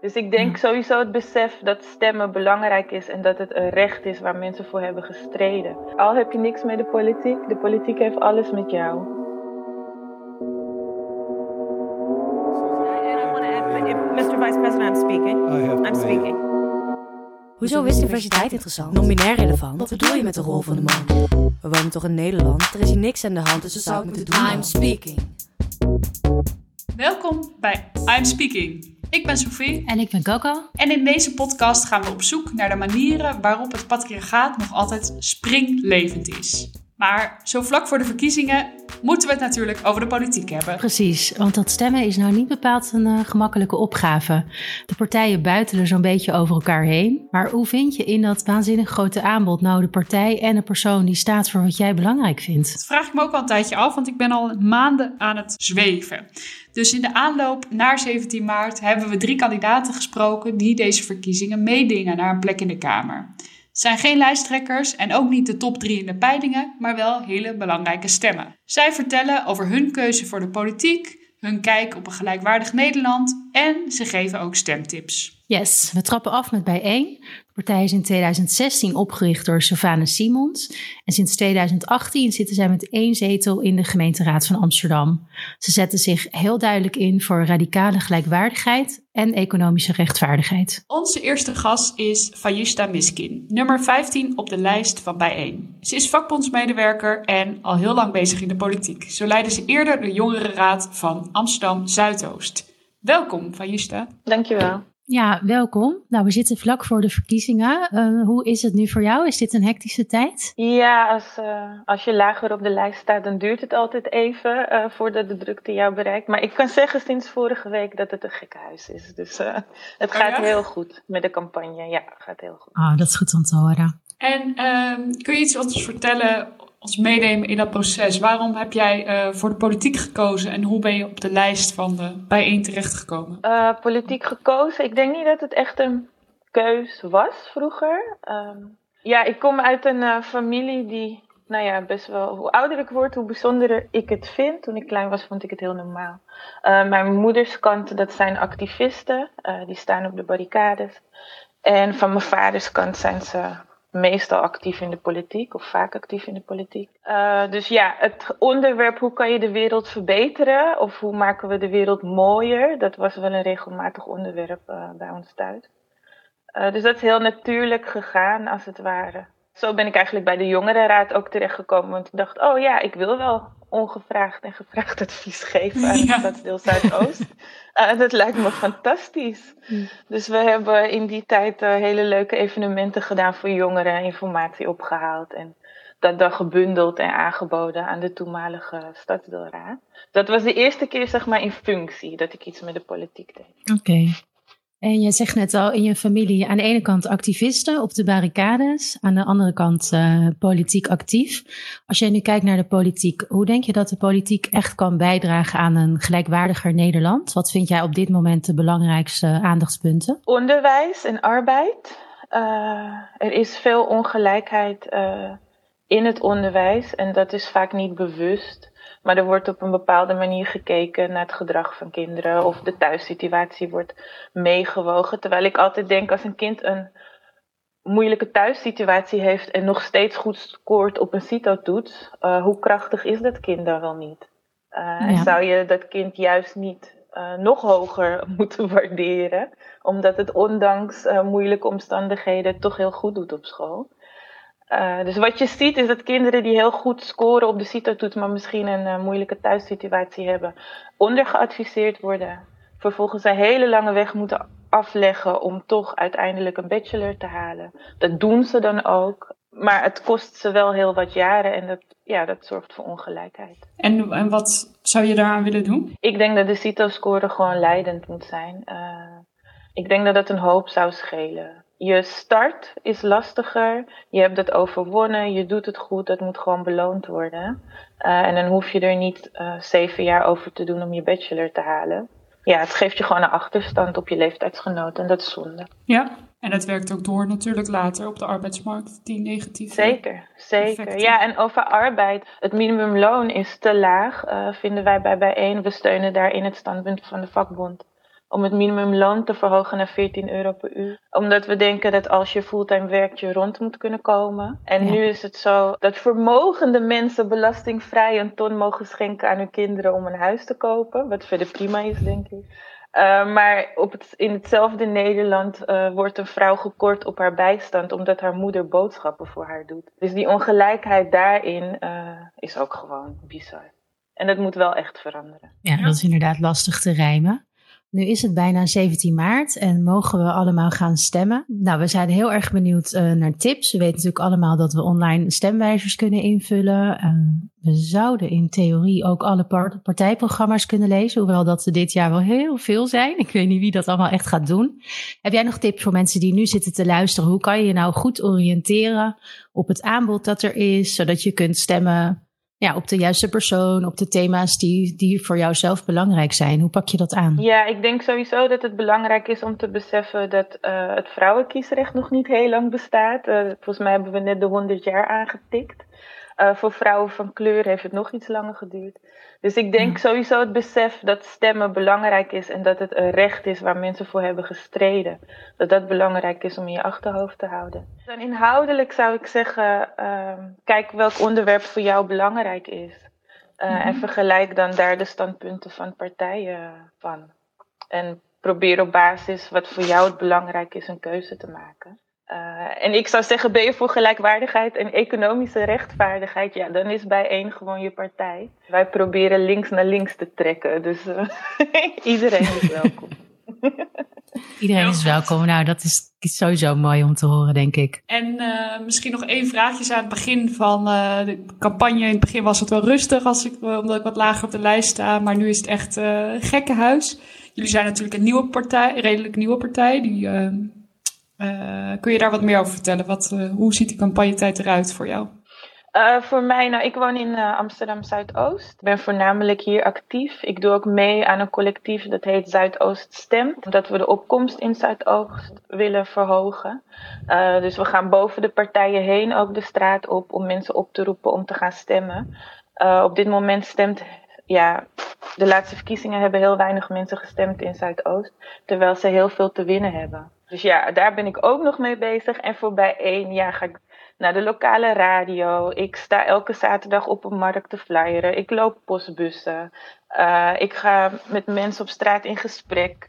Dus ik denk sowieso het besef dat stemmen belangrijk is en dat het een recht is waar mensen voor hebben gestreden. Al heb je niks met de politiek, de politiek heeft alles met jou. Mr. Vice President, I'm speaking. I'm speaking. Hoezo is diversiteit interessant? Non-binair relevant? Wat bedoel je met de rol van de man? We wonen toch in Nederland? Er is hier niks aan de hand, dus we zouden moeten doen. I'm speaking. Welkom bij I'm Speaking. Ik ben Sophie En ik ben Coco. en in deze podcast gaan we op zoek naar de manieren waarop het patriarchaat nog altijd springlevend is. Maar zo vlak voor de verkiezingen moeten we het natuurlijk over de politiek hebben. Precies, want dat stemmen is nou niet bepaald een eh, gemakkelijke opgave. De partijen buitelen zo'n beetje over elkaar heen. Maar hoe vind je in dat waanzinnig grote aanbod nou de partij en de persoon die staat voor wat jij belangrijk vindt? Dat vraag ik me ook al een tijdje af, want ik ben al maanden aan het zweven. Dus in de aanloop naar 17 maart hebben we drie kandidaten gesproken die deze verkiezingen meedingen naar een plek in de Kamer. Zijn geen lijsttrekkers en ook niet de top drie in de peilingen, maar wel hele belangrijke stemmen. Zij vertellen over hun keuze voor de politiek, hun kijk op een gelijkwaardig Nederland en ze geven ook stemtips. Yes, we trappen af met bijeen. De partij is in 2016 opgericht door Savannah Simons. En sinds 2018 zitten zij met één zetel in de gemeenteraad van Amsterdam. Ze zetten zich heel duidelijk in voor radicale gelijkwaardigheid en economische rechtvaardigheid. Onze eerste gast is Fayishta Miskin, nummer 15 op de lijst van Bijeen. Ze is vakbondsmedewerker en al heel lang bezig in de politiek. Zo leidde ze eerder de jongerenraad van Amsterdam Zuidoost. Welkom, Fayishta. Dankjewel. Ja, welkom. Nou, we zitten vlak voor de verkiezingen. Uh, hoe is het nu voor jou? Is dit een hectische tijd? Ja, als, uh, als je lager op de lijst staat, dan duurt het altijd even uh, voordat de drukte jou bereikt. Maar ik kan zeggen sinds vorige week dat het een gekke huis is. Dus het gaat oh ja? heel goed met de campagne. Ja, het gaat heel goed. Ah, dat is goed om te horen. En ehm, kun je iets ons vertellen, ons meenemen in dat proces? Waarom heb jij voor de politiek gekozen en hoe ben je op de lijst van de Bijeen terechtgekomen? Uh, politiek gekozen. Ik denk niet dat het echt een keus was vroeger. Um, ja, ik kom uit een uh, familie die, nou ja, best wel, hoe ouder ik word, hoe bijzonderer ik het vind. Toen ik klein was, vond ik het heel normaal. Mijn moeders kant, dat zijn activisten, die staan op de barricades. En van mijn vaders kant zijn ze meestal actief in de politiek of vaak actief in de politiek. Uh, dus ja, het onderwerp hoe kan je de wereld verbeteren of hoe maken we de wereld mooier, dat was wel een regelmatig onderwerp uh, bij ons thuis. Uh, dus dat is heel natuurlijk gegaan als het ware. Zo ben ik eigenlijk bij de jongerenraad ook terechtgekomen, want ik dacht, oh ja, ik wil wel ongevraagd en gevraagd advies geven aan ja. het stadsdeel Zuidoost. Uh, dat lijkt me fantastisch. Mm. Dus we hebben in die tijd uh, hele leuke evenementen gedaan voor jongeren, informatie opgehaald en dat dan gebundeld en aangeboden aan de toenmalige stadsdeelraad. Dat was de eerste keer zeg maar in functie dat ik iets met de politiek deed. Oké. Okay. En je zegt net al in je familie aan de ene kant activisten op de barricades, aan de andere kant uh, politiek actief. Als jij nu kijkt naar de politiek, hoe denk je dat de politiek echt kan bijdragen aan een gelijkwaardiger Nederland? Wat vind jij op dit moment de belangrijkste aandachtspunten? Onderwijs en arbeid. Uh, er is veel ongelijkheid uh, in het onderwijs en dat is vaak niet bewust. Maar er wordt op een bepaalde manier gekeken naar het gedrag van kinderen of de thuissituatie wordt meegewogen. Terwijl ik altijd denk als een kind een moeilijke thuissituatie heeft en nog steeds goed scoort op een CITO-toets, uh, hoe krachtig is dat kind dan wel niet? Uh, ja. En zou je dat kind juist niet uh, nog hoger moeten waarderen, omdat het ondanks moeilijke omstandigheden toch heel goed doet op school? Uh, dus wat je ziet is dat kinderen die heel goed scoren op de CITO-toets, maar misschien een uh, moeilijke thuissituatie hebben, ondergeadviseerd worden. Vervolgens een hele lange weg moeten afleggen om toch uiteindelijk een bachelor te halen. Dat doen ze dan ook. Maar het kost ze wel heel wat jaren en dat, ja, dat zorgt voor ongelijkheid. En, en wat zou je daaraan willen doen? Ik denk dat de CITO-score gewoon leidend moet zijn. Uh, ik denk dat dat een hoop zou schelen je start is lastiger. Je hebt het overwonnen. Je doet het goed. Dat moet gewoon beloond worden. Uh, en dan hoef je er niet uh, zeven jaar over te doen om je bachelor te halen. Ja, het geeft je gewoon een achterstand op je leeftijdsgenoten. En dat is zonde. Ja, en dat werkt ook door natuurlijk later op de arbeidsmarkt, die negatieve Zeker, zeker. Effecten. Ja, en over arbeid. Het minimumloon is te laag, uh, vinden wij bij bijeen. We steunen daarin het standpunt van de vakbond. Om het minimumloon te verhogen naar 14 euro per uur. Omdat we denken dat als je fulltime werkt, je rond moet kunnen komen. En nu is het zo dat vermogende mensen belastingvrij een ton mogen schenken aan hun kinderen om een huis te kopen. Wat verder prima is, denk ik. Uh, maar op het, in hetzelfde Nederland uh, wordt een vrouw gekort op haar bijstand omdat haar moeder boodschappen voor haar doet. Dus die ongelijkheid daarin uh, is ook gewoon bizar. En dat moet wel echt veranderen. Ja, dat is inderdaad lastig te rijmen. Nu is het bijna 17 maart en mogen we allemaal gaan stemmen. Nou, we zijn heel erg benieuwd uh, naar tips. We weten natuurlijk allemaal dat we online stemwijzers kunnen invullen. Uh, we zouden in theorie ook alle part partijprogramma's kunnen lezen, hoewel dat er dit jaar wel heel veel zijn. Ik weet niet wie dat allemaal echt gaat doen. Heb jij nog tips voor mensen die nu zitten te luisteren? Hoe kan je je nou goed oriënteren op het aanbod dat er is, zodat je kunt stemmen ja, op de juiste persoon, op de thema's die, die voor jou zelf belangrijk zijn. Hoe pak je dat aan? Ja, ik denk sowieso dat het belangrijk is om te beseffen dat uh, het vrouwenkiesrecht nog niet heel lang bestaat. Uh, volgens mij hebben we net de 100 jaar aangetikt. Uh, voor vrouwen van kleur heeft het nog iets langer geduurd. Dus ik denk ja. sowieso het besef dat stemmen belangrijk is en dat het een recht is waar mensen voor hebben gestreden. Dat dat belangrijk is om in je achterhoofd te houden. Dan inhoudelijk zou ik zeggen, uh, kijk welk onderwerp voor jou belangrijk is. Uh, mm-hmm. En vergelijk dan daar de standpunten van partijen van. En probeer op basis wat voor jou het belangrijk is een keuze te maken. Uh, en ik zou zeggen, ben je voor gelijkwaardigheid en economische rechtvaardigheid? Ja, dan is bijeen gewoon je partij. Wij proberen links naar links te trekken, dus uh, iedereen is welkom. Iedereen is welkom. Nou, dat is, sowieso mooi om te horen, denk ik. En uh, misschien nog één vraagje aan het begin van de campagne. In het begin was het wel rustig, als ik, omdat ik wat lager op de lijst sta. Maar nu is het echt een gekkenhuis. Jullie zijn natuurlijk een nieuwe partij, een redelijk nieuwe partij. Die uh, kun je daar wat meer over vertellen? Wat, uh, hoe ziet die campagnetijd eruit voor jou? Uh, voor mij, nou, ik woon in Amsterdam Zuidoost. Ik ben voornamelijk hier actief. Ik doe ook mee aan een collectief dat heet Zuidoost Stemt. Omdat we de opkomst in Zuidoost willen verhogen. dus we gaan boven de partijen heen ook de straat op om mensen op te roepen om te gaan stemmen. op dit moment stemt ja, de laatste verkiezingen hebben heel weinig mensen gestemd in Zuidoost, terwijl ze heel veel te winnen hebben. Dus ja, daar ben ik ook nog mee bezig. En voor één jaar ga ik naar de lokale radio. Ik sta elke zaterdag op een markt te flyeren. Ik loop postbussen. Uh, ik ga met mensen op straat in gesprek.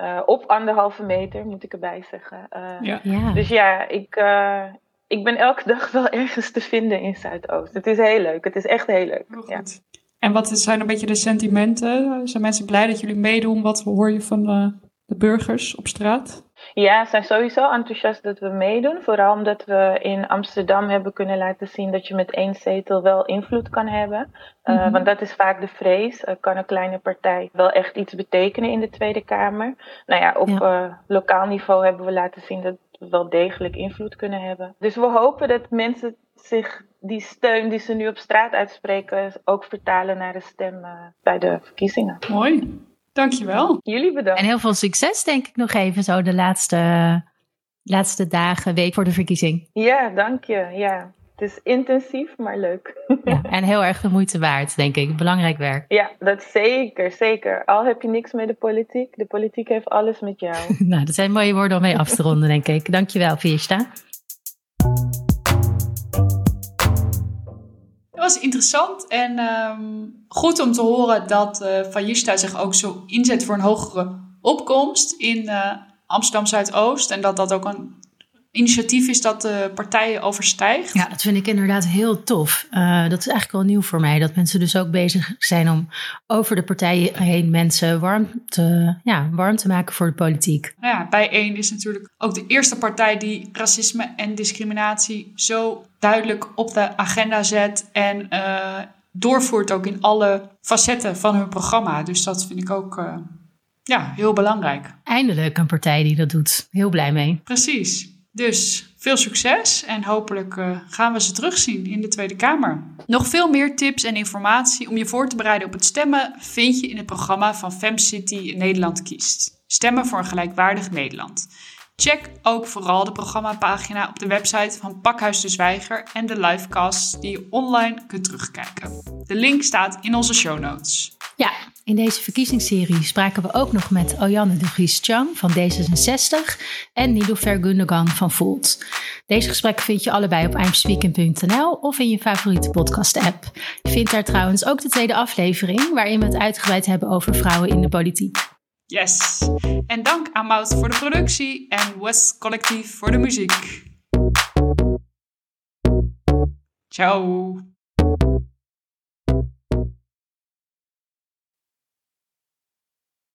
Uh, op anderhalve meter, moet ik erbij zeggen. Uh, ja. ja. Dus ja, ik, ik ben elke dag wel ergens te vinden in Zuidoost. Het is heel leuk. Het is echt heel leuk. Ja. En wat zijn een beetje de sentimenten? Zijn mensen blij dat jullie meedoen? Wat hoor je van de, burgers op straat? Ja, ze zijn sowieso enthousiast dat we meedoen. Vooral omdat we in Amsterdam hebben kunnen laten zien dat je met één zetel wel invloed kan hebben. Uh, mm-hmm. Want dat is vaak de vrees. Uh, kan een kleine partij wel echt iets betekenen in de Tweede Kamer? Nou ja, op ja. Uh, lokaal niveau hebben we laten zien dat we wel degelijk invloed kunnen hebben. Dus we hopen dat mensen zich die steun die ze nu op straat uitspreken ook vertalen naar de stem bij de verkiezingen. Mooi. Dankjewel. Jullie bedankt. En heel veel succes, denk ik nog even, zo de laatste, laatste dagen, week voor de verkiezing. Ja, dank je. Ja, het is intensief, maar leuk. Ja, en heel erg de moeite waard, denk ik. Belangrijk werk. Ja, dat zeker, zeker. Al heb je niks met de politiek, de politiek heeft alles met jou. nou, dat zijn mooie woorden om mee af te ronden, denk ik. Dankjewel, Viersta. Was interessant en um, goed om te horen dat uh, Van Jista zich ook zo inzet voor een hogere opkomst in uh, Amsterdam Zuidoost. En dat dat ook een initiatief is dat de partijen overstijgt. Ja, dat vind ik inderdaad heel tof. Uh, dat is eigenlijk wel nieuw voor mij. Dat mensen dus ook bezig zijn om over de partijen heen mensen warm te, ja, warm te maken voor de politiek. Ja, bij één is natuurlijk ook de eerste partij die racisme en discriminatie zo duidelijk op de agenda zet en uh, doorvoert ook in alle facetten van hun programma. Dus dat vind ik ook uh, ja, heel belangrijk. Eindelijk een partij die dat doet. Heel blij mee. Precies. Dus veel succes en hopelijk uh, gaan we ze terugzien in de Tweede Kamer. Nog veel meer tips en informatie om je voor te bereiden op het stemmen vind je in het programma van FemCity Nederland kiest. Stemmen voor een gelijkwaardig Nederland. Check ook vooral de programmapagina op de website van Pakhuis de Zwijger en de livecasts die je online kunt terugkijken. De link staat in onze show notes. Ja, In deze verkiezingsserie spraken we ook nog met Ojanne de Vries Chang van D66 en Niloufer Gundogan van Volt. Deze gesprekken vind je allebei op imspeaking.nl of in je favoriete podcast-app. Je vindt daar trouwens ook de tweede aflevering, waarin we het uitgebreid hebben over vrouwen in de politiek. Yes! En dank aan Mout voor de productie en West Collectief voor de muziek. Ciao!